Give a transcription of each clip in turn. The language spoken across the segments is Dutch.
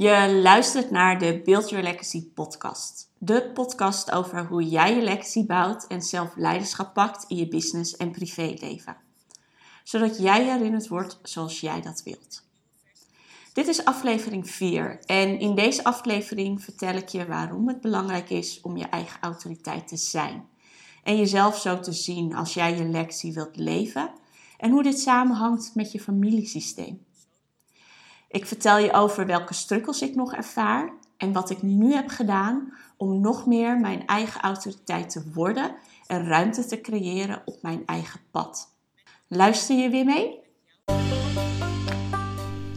Je luistert naar de Build Your Legacy podcast. De podcast over hoe jij je legacy bouwt en zelf leiderschap pakt in je business en privéleven. Zodat jij herinnerd wordt zoals jij dat wilt. Dit is aflevering 4 en in deze aflevering vertel ik je waarom het belangrijk is om je eigen autoriteit te zijn. En jezelf zo te zien als jij je legacy wilt leven en hoe dit samenhangt met je familiesysteem. Ik vertel je over welke strukkels ik nog ervaar en wat ik nu heb gedaan om nog meer mijn eigen autoriteit te worden en ruimte te creëren op mijn eigen pad. Luister je weer mee?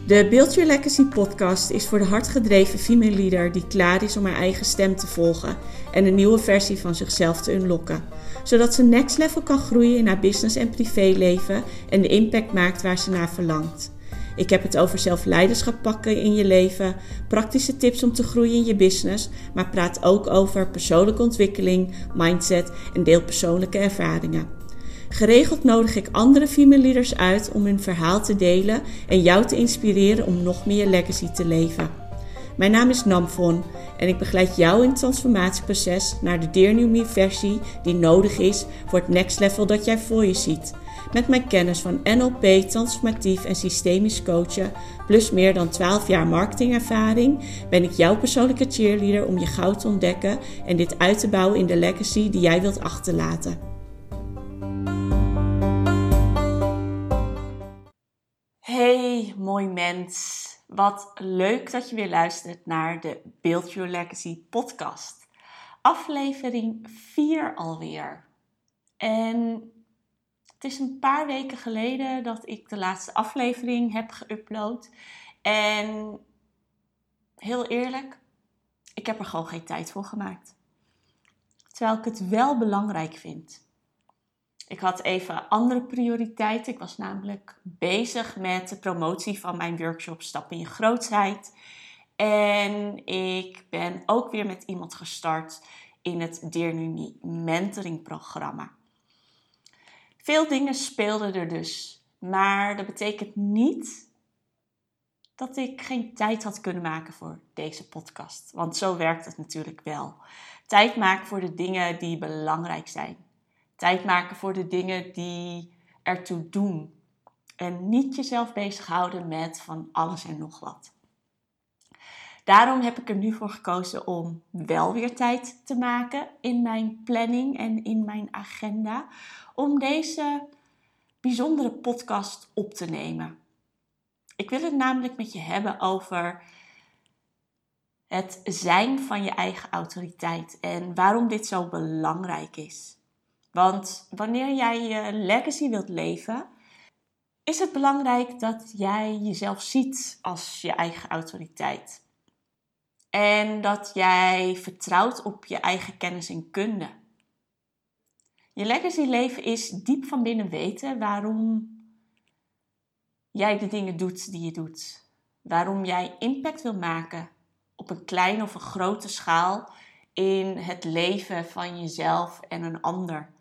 De Build Your Legacy podcast is voor de hardgedreven female leader die klaar is om haar eigen stem te volgen en een nieuwe versie van zichzelf te unlocken. Zodat ze next level kan groeien in haar business en privéleven en de impact maakt waar ze naar verlangt. Ik heb het over zelfleiderschap pakken in je leven, praktische tips om te groeien in je business, maar praat ook over persoonlijke ontwikkeling, mindset en deel persoonlijke ervaringen. Geregeld nodig ik andere female leaders uit om hun verhaal te delen en jou te inspireren om nog meer legacy te leven. Mijn naam is Namfon en ik begeleid jou in het transformatieproces naar de Dear versie die nodig is voor het next level dat jij voor je ziet. Met mijn kennis van NLP, transformatief en systemisch coachen, plus meer dan 12 jaar marketingervaring, ben ik jouw persoonlijke cheerleader om je goud te ontdekken en dit uit te bouwen in de legacy die jij wilt achterlaten. Hey, mooi mens. Wat leuk dat je weer luistert naar de Build Your Legacy podcast. Aflevering 4 alweer. En het is een paar weken geleden dat ik de laatste aflevering heb geüpload. En heel eerlijk, ik heb er gewoon geen tijd voor gemaakt. Terwijl ik het wel belangrijk vind. Ik had even andere prioriteiten. Ik was namelijk bezig met de promotie van mijn workshop Stappen in je grootheid. En ik ben ook weer met iemand gestart in het Dear mentoring programma. Veel dingen speelden er dus. Maar dat betekent niet dat ik geen tijd had kunnen maken voor deze podcast. Want zo werkt het natuurlijk wel. Tijd maken voor de dingen die belangrijk zijn. Tijd maken voor de dingen die ertoe doen. En niet jezelf bezighouden met van alles en nog wat. Daarom heb ik er nu voor gekozen om wel weer tijd te maken in mijn planning en in mijn agenda om deze bijzondere podcast op te nemen. Ik wil het namelijk met je hebben over het zijn van je eigen autoriteit en waarom dit zo belangrijk is. Want wanneer jij je legacy wilt leven, is het belangrijk dat jij jezelf ziet als je eigen autoriteit. En dat jij vertrouwt op je eigen kennis en kunde. Je legacy leven is diep van binnen weten waarom jij de dingen doet die je doet. Waarom jij impact wil maken op een kleine of een grote schaal in het leven van jezelf en een ander.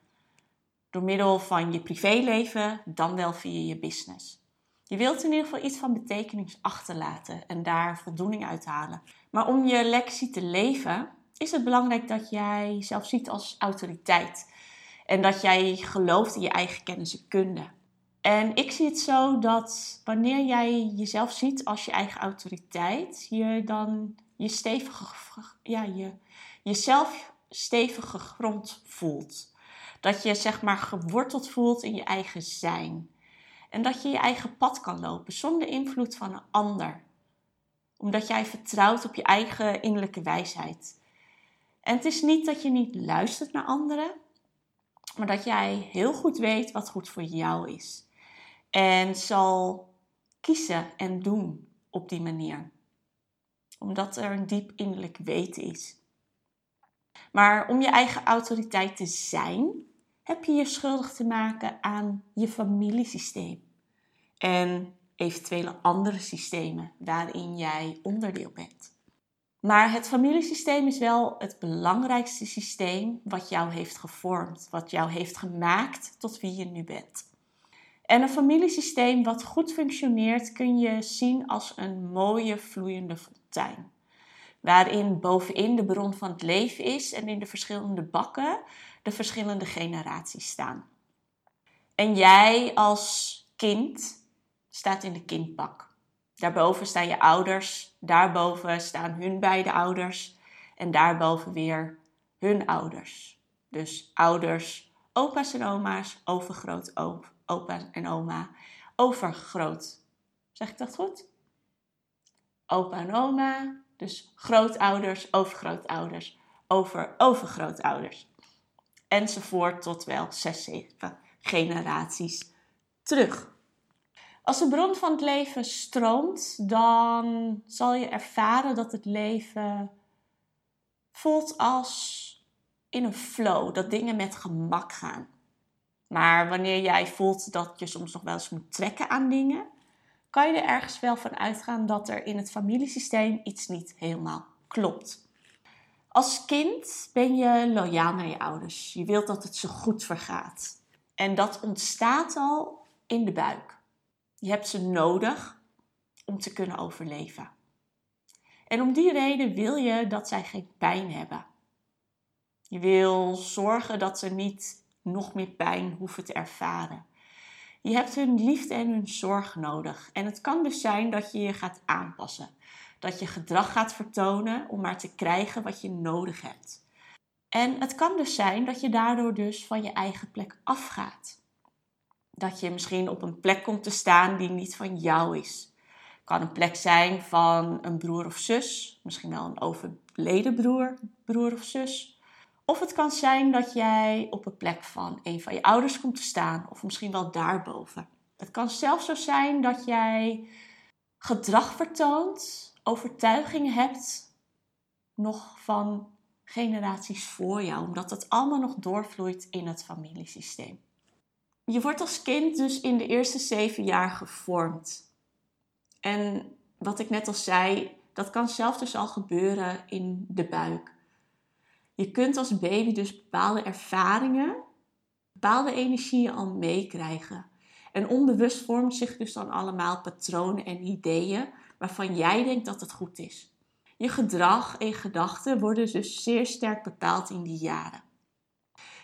Door middel van je privéleven, dan wel via je business. Je wilt in ieder geval iets van betekenis achterlaten en daar voldoening uit halen. Maar om je legacy te leven, is het belangrijk dat jij jezelf ziet als autoriteit. En dat jij gelooft in je eigen kennis en kunde. En ik zie het zo dat wanneer jij jezelf ziet als je eigen autoriteit, je dan je stevige, ja, je, jezelf stevige grond voelt. Dat je zeg maar geworteld voelt in je eigen zijn. En dat je je eigen pad kan lopen zonder invloed van een ander. Omdat jij vertrouwt op je eigen innerlijke wijsheid. En het is niet dat je niet luistert naar anderen, maar dat jij heel goed weet wat goed voor jou is. En zal kiezen en doen op die manier. Omdat er een diep innerlijk weten is. Maar om je eigen autoriteit te zijn, heb je je schuldig te maken aan je familiesysteem. En eventuele andere systemen waarin jij onderdeel bent. Maar het familiesysteem is wel het belangrijkste systeem wat jou heeft gevormd, wat jou heeft gemaakt tot wie je nu bent. En een familiesysteem wat goed functioneert kun je zien als een mooie vloeiende fontein. Waarin bovenin de bron van het leven is en in de verschillende bakken de verschillende generaties staan. En jij als kind staat in de kindbak. Daarboven staan je ouders, daarboven staan hun beide ouders en daarboven weer hun ouders. Dus ouders, opa's en oma's, overgroot opa en oma, overgroot. Zeg ik dat goed? Opa en oma, dus grootouders, overgrootouders, over overgrootouders. Enzovoort tot wel zes, zeven generaties terug. Als de bron van het leven stroomt, dan zal je ervaren dat het leven voelt als in een flow, dat dingen met gemak gaan. Maar wanneer jij voelt dat je soms nog wel eens moet trekken aan dingen, kan je er ergens wel van uitgaan dat er in het familiesysteem iets niet helemaal klopt. Als kind ben je loyaal naar je ouders. Je wilt dat het zo goed vergaat. En dat ontstaat al in de buik. Je hebt ze nodig om te kunnen overleven. En om die reden wil je dat zij geen pijn hebben. Je wil zorgen dat ze niet nog meer pijn hoeven te ervaren. Je hebt hun liefde en hun zorg nodig. En het kan dus zijn dat je je gaat aanpassen. Dat je gedrag gaat vertonen om maar te krijgen wat je nodig hebt. En het kan dus zijn dat je daardoor dus van je eigen plek afgaat. Dat je misschien op een plek komt te staan die niet van jou is. Het kan een plek zijn van een broer of zus, misschien wel een overleden broer, broer of zus. Of het kan zijn dat jij op een plek van een van je ouders komt te staan, of misschien wel daarboven. Het kan zelfs zo zijn dat jij gedrag vertoont, overtuigingen hebt, nog van generaties voor jou, omdat het allemaal nog doorvloeit in het familiesysteem. Je wordt als kind dus in de eerste zeven jaar gevormd. En wat ik net al zei, dat kan zelfs dus al gebeuren in de buik. Je kunt als baby dus bepaalde ervaringen, bepaalde energieën al meekrijgen. En onbewust vormt zich dus dan allemaal patronen en ideeën waarvan jij denkt dat het goed is. Je gedrag en gedachten worden dus zeer sterk bepaald in die jaren.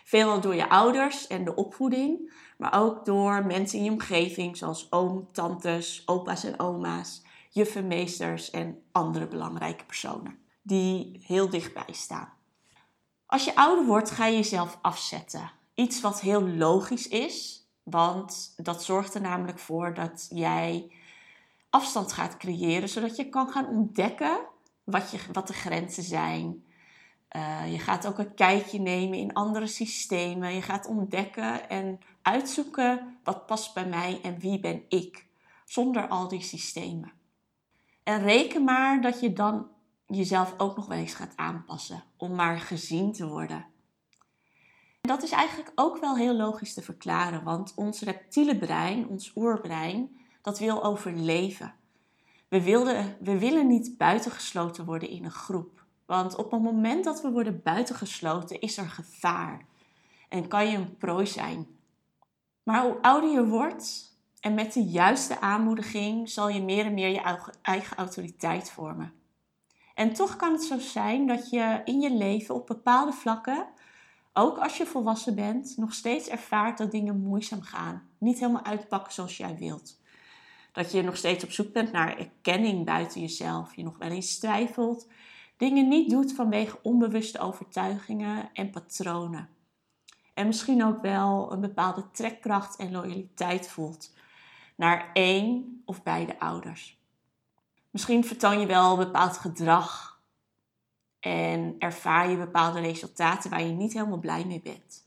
Veelal door je ouders en de opvoeding, maar ook door mensen in je omgeving, zoals oom, tantes, opa's en oma's, juffenmeesters en andere belangrijke personen die heel dichtbij staan. Als je ouder wordt, ga je jezelf afzetten. Iets wat heel logisch is, want dat zorgt er namelijk voor dat jij afstand gaat creëren, zodat je kan gaan ontdekken wat, je, wat de grenzen zijn. Uh, je gaat ook een kijkje nemen in andere systemen. Je gaat ontdekken en uitzoeken wat past bij mij en wie ben ik, zonder al die systemen. En reken maar dat je dan jezelf ook nog wel eens gaat aanpassen om maar gezien te worden. Dat is eigenlijk ook wel heel logisch te verklaren, want ons reptiele brein, ons oerbrein, dat wil overleven. We, we willen niet buitengesloten worden in een groep. Want op het moment dat we worden buitengesloten, is er gevaar. En kan je een prooi zijn. Maar hoe ouder je wordt en met de juiste aanmoediging, zal je meer en meer je eigen autoriteit vormen. En toch kan het zo zijn dat je in je leven op bepaalde vlakken, ook als je volwassen bent, nog steeds ervaart dat dingen moeizaam gaan. Niet helemaal uitpakken zoals jij wilt. Dat je nog steeds op zoek bent naar erkenning buiten jezelf. Je nog wel eens twijfelt. Dingen niet doet vanwege onbewuste overtuigingen en patronen. En misschien ook wel een bepaalde trekkracht en loyaliteit voelt naar één of beide ouders. Misschien vertoon je wel bepaald gedrag en ervaar je bepaalde resultaten waar je niet helemaal blij mee bent.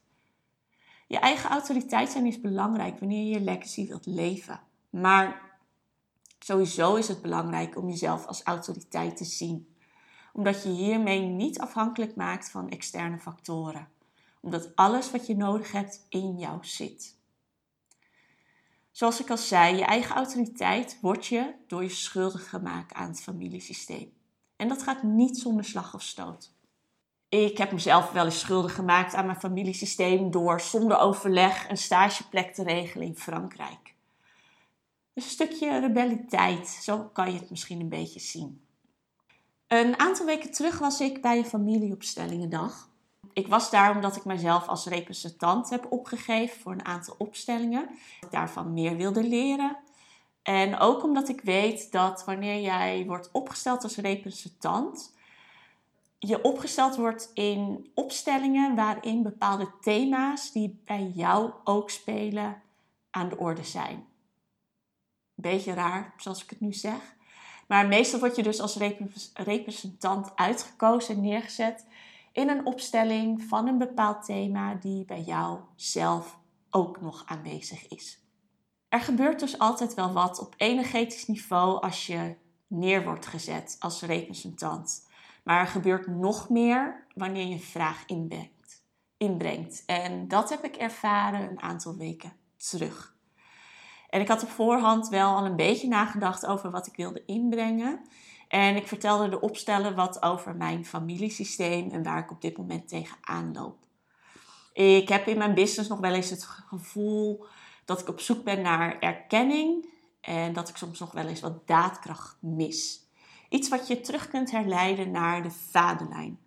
Je eigen autoriteit zijn is belangrijk wanneer je je legacy wilt leven. Maar sowieso is het belangrijk om jezelf als autoriteit te zien. Omdat je hiermee niet afhankelijk maakt van externe factoren. Omdat alles wat je nodig hebt in jou zit. Zoals ik al zei, je eigen autoriteit wordt je door je schuldig gemaakt aan het familiesysteem. En dat gaat niet zonder slag of stoot. Ik heb mezelf wel eens schuldig gemaakt aan mijn familiesysteem door zonder overleg een stageplek te regelen in Frankrijk. Een stukje rebelliteit, zo kan je het misschien een beetje zien. Een aantal weken terug was ik bij een familieopstellingendag. Ik was daar omdat ik mezelf als representant heb opgegeven voor een aantal opstellingen. Daarvan meer wilde leren. En ook omdat ik weet dat wanneer jij wordt opgesteld als representant, je opgesteld wordt in opstellingen waarin bepaalde thema's die bij jou ook spelen aan de orde zijn. Beetje raar, zoals ik het nu zeg. Maar meestal word je dus als representant uitgekozen en neergezet in een opstelling van een bepaald thema die bij jou zelf ook nog aanwezig is. Er gebeurt dus altijd wel wat op energetisch niveau als je neer wordt gezet als representant. Maar er gebeurt nog meer wanneer je een vraag inbrengt. inbrengt. En dat heb ik ervaren een aantal weken terug. En ik had op voorhand wel al een beetje nagedacht over wat ik wilde inbrengen. En ik vertelde de opstellen wat over mijn familiesysteem en waar ik op dit moment tegenaan loop. Ik heb in mijn business nog wel eens het gevoel dat ik op zoek ben naar erkenning en dat ik soms nog wel eens wat daadkracht mis. Iets wat je terug kunt herleiden naar de vaderlijn.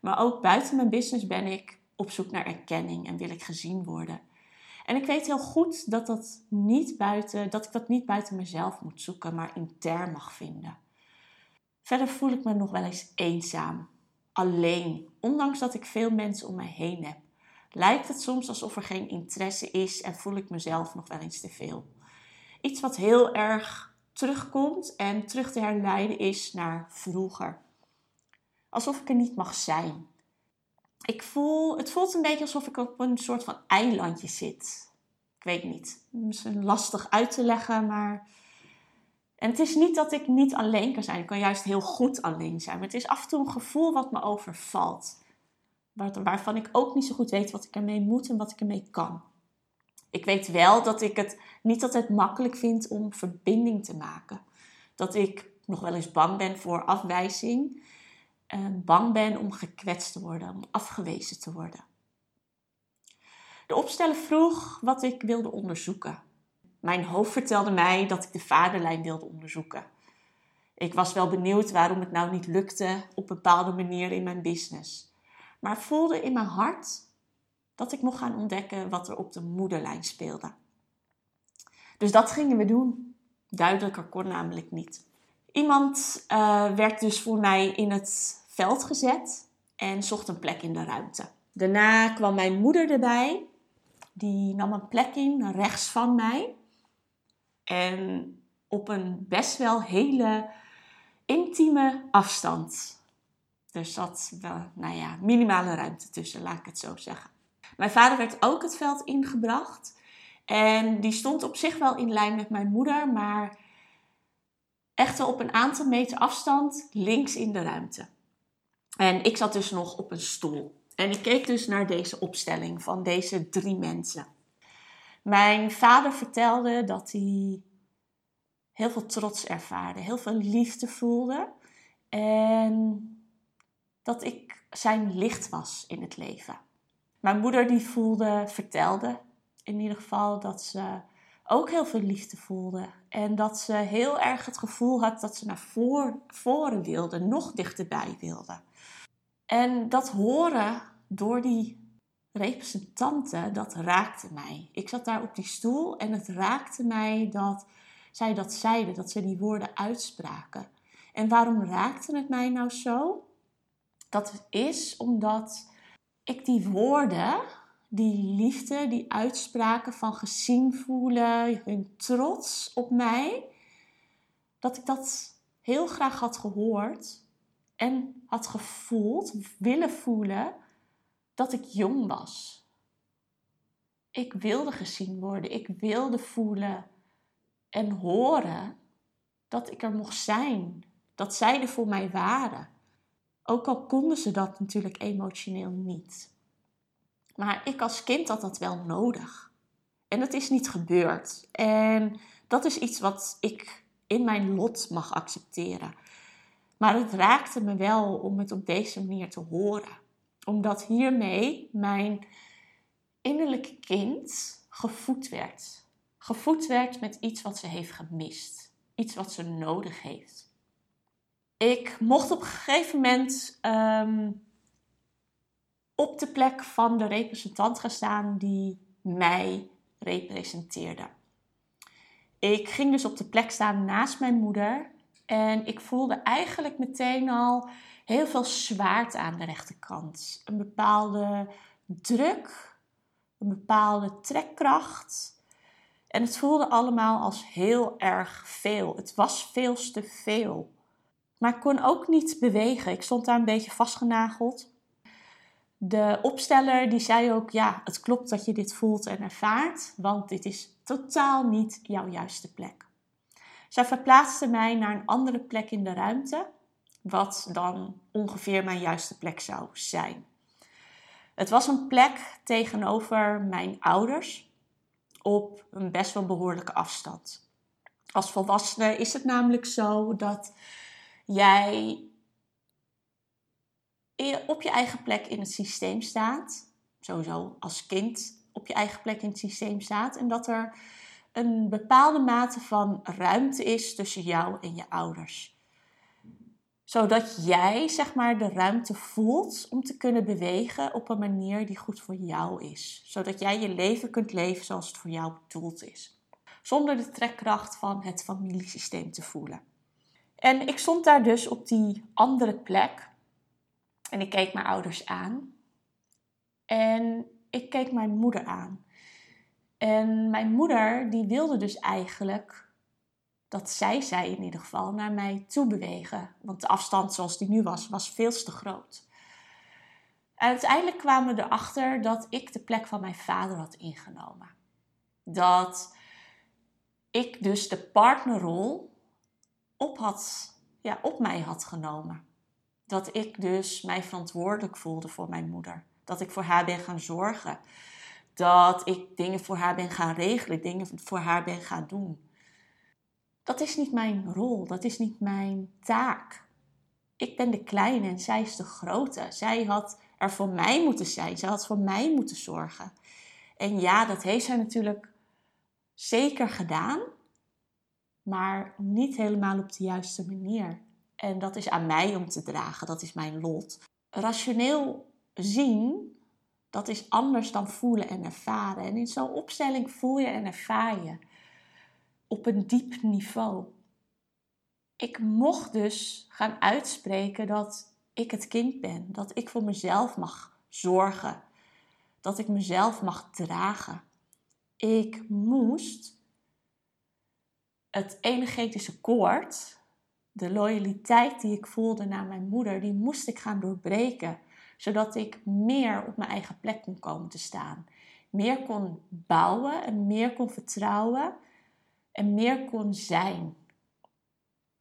Maar ook buiten mijn business ben ik op zoek naar erkenning en wil ik gezien worden. En ik weet heel goed dat, dat, niet buiten, dat ik dat niet buiten mezelf moet zoeken, maar intern mag vinden. Verder voel ik me nog wel eens eenzaam, alleen, ondanks dat ik veel mensen om me heen heb. Lijkt het soms alsof er geen interesse is en voel ik mezelf nog wel eens te veel. Iets wat heel erg terugkomt en terug te herleiden is naar vroeger. Alsof ik er niet mag zijn. Ik voel, het voelt een beetje alsof ik op een soort van eilandje zit. Ik weet niet. Misschien lastig uit te leggen, maar. En het is niet dat ik niet alleen kan zijn. Ik kan juist heel goed alleen zijn. Maar het is af en toe een gevoel wat me overvalt. Waarvan ik ook niet zo goed weet wat ik ermee moet en wat ik ermee kan. Ik weet wel dat ik het niet altijd makkelijk vind om verbinding te maken. Dat ik nog wel eens bang ben voor afwijzing. Bang ben om gekwetst te worden, om afgewezen te worden. De opsteller vroeg wat ik wilde onderzoeken. Mijn hoofd vertelde mij dat ik de vaderlijn wilde onderzoeken. Ik was wel benieuwd waarom het nou niet lukte op een bepaalde manier in mijn business. Maar voelde in mijn hart dat ik mocht gaan ontdekken wat er op de moederlijn speelde. Dus dat gingen we doen. Duidelijker kon namelijk niet. Iemand uh, werd dus voor mij in het veld gezet en zocht een plek in de ruimte. Daarna kwam mijn moeder erbij. Die nam een plek in rechts van mij. En op een best wel hele intieme afstand. Er zat wel, nou ja, minimale ruimte tussen, laat ik het zo zeggen. Mijn vader werd ook het veld ingebracht. En die stond op zich wel in lijn met mijn moeder, maar echter op een aantal meter afstand links in de ruimte. En ik zat dus nog op een stoel. En ik keek dus naar deze opstelling van deze drie mensen. Mijn vader vertelde dat hij heel veel trots ervaarde, heel veel liefde voelde. En dat ik zijn licht was in het leven. Mijn moeder die voelde, vertelde in ieder geval dat ze ook heel veel liefde voelde. En dat ze heel erg het gevoel had dat ze naar voren wilde, nog dichterbij wilde. En dat horen door die representanten, dat raakte mij. Ik zat daar op die stoel en het raakte mij dat zij dat zeiden, dat ze die woorden uitspraken. En waarom raakte het mij nou zo? Dat is omdat ik die woorden, die liefde, die uitspraken van gezien voelen, hun trots op mij, dat ik dat heel graag had gehoord en had gevoeld, willen voelen, dat ik jong was. Ik wilde gezien worden, ik wilde voelen en horen dat ik er mocht zijn, dat zij er voor mij waren. Ook al konden ze dat natuurlijk emotioneel niet. Maar ik als kind had dat wel nodig. En dat is niet gebeurd. En dat is iets wat ik in mijn lot mag accepteren. Maar het raakte me wel om het op deze manier te horen. Omdat hiermee mijn innerlijke kind gevoed werd. Gevoed werd met iets wat ze heeft gemist. Iets wat ze nodig heeft. Ik mocht op een gegeven moment ehm, op de plek van de representant gaan staan die mij representeerde. Ik ging dus op de plek staan naast mijn moeder en ik voelde eigenlijk meteen al heel veel zwaarte aan de rechterkant. Een bepaalde druk, een bepaalde trekkracht. En het voelde allemaal als heel erg veel. Het was veel te veel. Maar ik kon ook niet bewegen. Ik stond daar een beetje vastgenageld. De opsteller die zei ook, ja, het klopt dat je dit voelt en ervaart, want dit is totaal niet jouw juiste plek. Zij verplaatste mij naar een andere plek in de ruimte, wat dan ongeveer mijn juiste plek zou zijn. Het was een plek tegenover mijn ouders op een best wel behoorlijke afstand. Als volwassene is het namelijk zo dat jij op je eigen plek in het systeem staat. Sowieso als kind op je eigen plek in het systeem staat. En dat er een bepaalde mate van ruimte is tussen jou en je ouders. Zodat jij zeg maar de ruimte voelt om te kunnen bewegen op een manier die goed voor jou is. Zodat jij je leven kunt leven zoals het voor jou bedoeld is. Zonder de trekkracht van het familiesysteem te voelen. En ik stond daar dus op die andere plek en ik keek mijn ouders aan. En ik keek mijn moeder aan. En mijn moeder, die wilde dus eigenlijk dat zij zij in ieder geval naar mij toe bewegen. Want de afstand zoals die nu was, was veel te groot. Uiteindelijk kwamen we erachter dat ik de plek van mijn vader had ingenomen. Dat ik dus de partnerrol op, had, ja, op mij had genomen dat ik dus mij verantwoordelijk voelde voor mijn moeder. Dat ik voor haar ben gaan zorgen. Dat ik dingen voor haar ben gaan regelen, dingen voor haar ben gaan doen. Dat is niet mijn rol, dat is niet mijn taak. Ik ben de kleine en zij is de grote. Zij had er voor mij moeten zijn, zij had voor mij moeten zorgen. En ja, dat heeft zij natuurlijk zeker gedaan, maar niet helemaal op de juiste manier. En dat is aan mij om te dragen, dat is mijn lot. Rationeel zien, dat is anders dan voelen en ervaren. En in zo'n opstelling voel je en ervaar je op een diep niveau. Ik mocht dus gaan uitspreken dat ik het kind ben, dat ik voor mezelf mag zorgen, dat ik mezelf mag dragen. Ik moest het energetische koord de loyaliteit die ik voelde naar mijn moeder, die moest ik gaan doorbreken. Zodat ik meer op mijn eigen plek kon komen te staan. Meer kon bouwen en meer kon vertrouwen en meer kon zijn.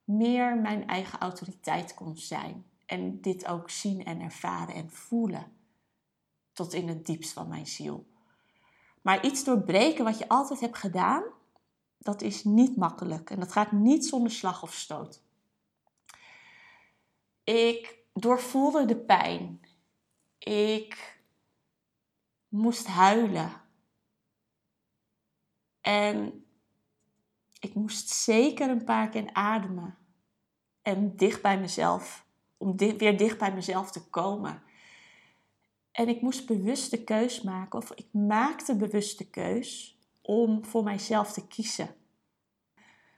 Meer mijn eigen autoriteit kon zijn. En dit ook zien en ervaren en voelen. Tot in het diepst van mijn ziel. Maar iets doorbreken wat je altijd hebt gedaan, dat is niet makkelijk. En dat gaat niet zonder slag of stoot. Ik doorvoelde de pijn. Ik moest huilen. En ik moest zeker een paar keer ademen. En dicht bij mezelf. Om weer dicht bij mezelf te komen. En ik moest bewust de keus maken, of ik maakte bewust de keus om voor mijzelf te kiezen.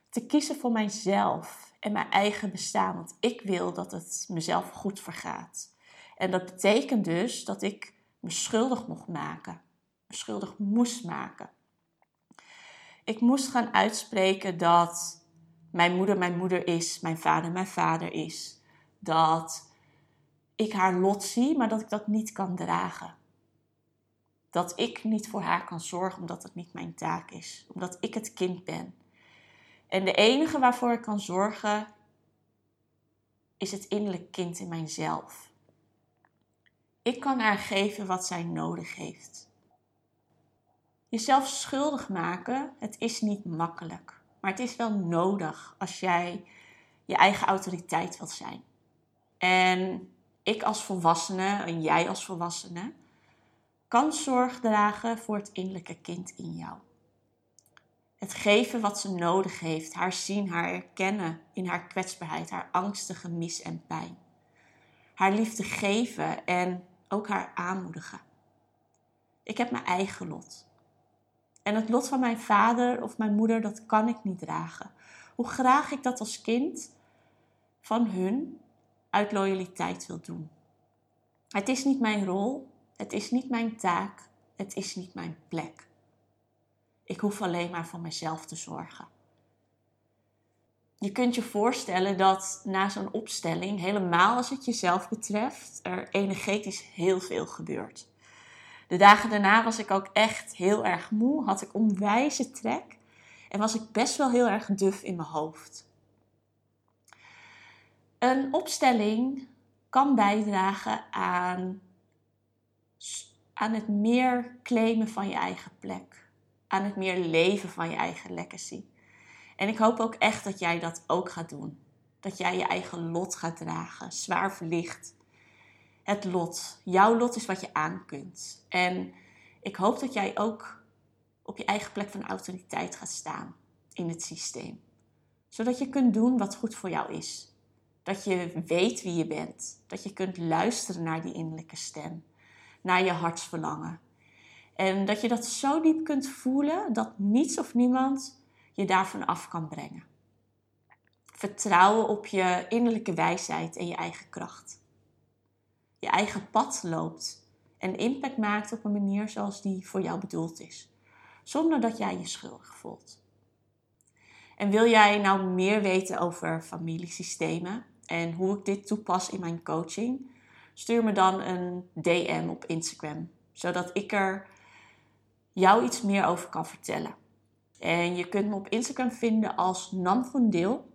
Te kiezen voor mijzelf en mijn eigen bestaan. Want ik wil dat het mezelf goed vergaat. En dat betekent dus dat ik me schuldig mocht maken. Me schuldig moest maken. Ik moest gaan uitspreken dat mijn moeder mijn moeder is, mijn vader mijn vader is. Dat ik haar lot zie, maar dat ik dat niet kan dragen. Dat ik niet voor haar kan zorgen omdat het niet mijn taak is. Omdat ik het kind ben. En de enige waarvoor ik kan zorgen is het innerlijk kind in mijzelf. Ik kan haar geven wat zij nodig heeft. Jezelf schuldig maken, het is niet makkelijk. Maar het is wel nodig als jij je eigen autoriteit wilt zijn. En ik als volwassene en jij als volwassene kan zorg dragen voor het innerlijke kind in jou. Het geven wat ze nodig heeft, haar zien, haar erkennen in haar kwetsbaarheid, haar angsten, gemis en pijn. Haar liefde geven en ook haar aanmoedigen. Ik heb mijn eigen lot. En het lot van mijn vader of mijn moeder, dat kan ik niet dragen. Hoe graag ik dat als kind van hun uit loyaliteit wil doen. Het is niet mijn rol, het is niet mijn taak, het is niet mijn plek. Ik hoef alleen maar voor mezelf te zorgen. Je kunt je voorstellen dat na zo'n opstelling, helemaal als het jezelf betreft, er energetisch heel veel gebeurt. De dagen daarna was ik ook echt heel erg moe, had ik onwijze trek en was ik best wel heel erg duf in mijn hoofd. Een opstelling kan bijdragen aan, aan het meer claimen van je eigen plek, aan het meer leven van je eigen legacy. En ik hoop ook echt dat jij dat ook gaat doen. Dat jij je eigen lot gaat dragen, zwaar verlicht. Het lot, jouw lot is wat je aan kunt. En ik hoop dat jij ook op je eigen plek van autoriteit gaat staan in het systeem. Zodat je kunt doen wat goed voor jou is. Dat je weet wie je bent. Dat je kunt luisteren naar die innerlijke stem. Naar je hartsverlangen. En dat je dat zo diep kunt voelen dat niets of niemand je daarvan af kan brengen. Vertrouwen op je innerlijke wijsheid en je eigen kracht. Je eigen pad loopt en impact maakt op een manier zoals die voor jou bedoeld is, zonder dat jij je schuldig voelt. En wil jij nou meer weten over familiesystemen en hoe ik dit toepas in mijn coaching? Stuur me dan een DM op Instagram, zodat ik er jou iets meer over kan vertellen. En je kunt me op Instagram vinden als Nam van Deel.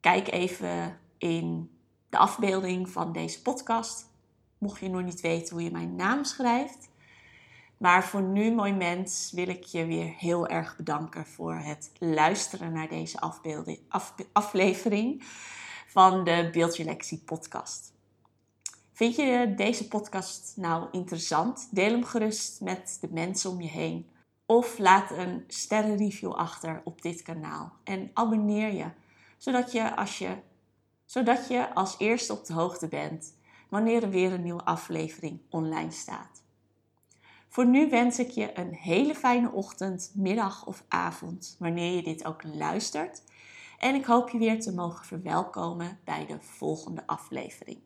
Kijk even in de afbeelding van deze podcast. Mocht je nog niet weten hoe je mijn naam schrijft. Maar voor nu, mooi mens, wil ik je weer heel erg bedanken voor het luisteren naar deze afbeelding, aflevering van de Beeldje podcast. Vind je deze podcast nou interessant? Deel hem gerust met de mensen om je heen. Of laat een sterrenreview achter op dit kanaal. En abonneer je, zodat je, als je, zodat je als eerste op de hoogte bent wanneer er weer een nieuwe aflevering online staat. Voor nu wens ik je een hele fijne ochtend, middag of avond, wanneer je dit ook luistert. En ik hoop je weer te mogen verwelkomen bij de volgende aflevering.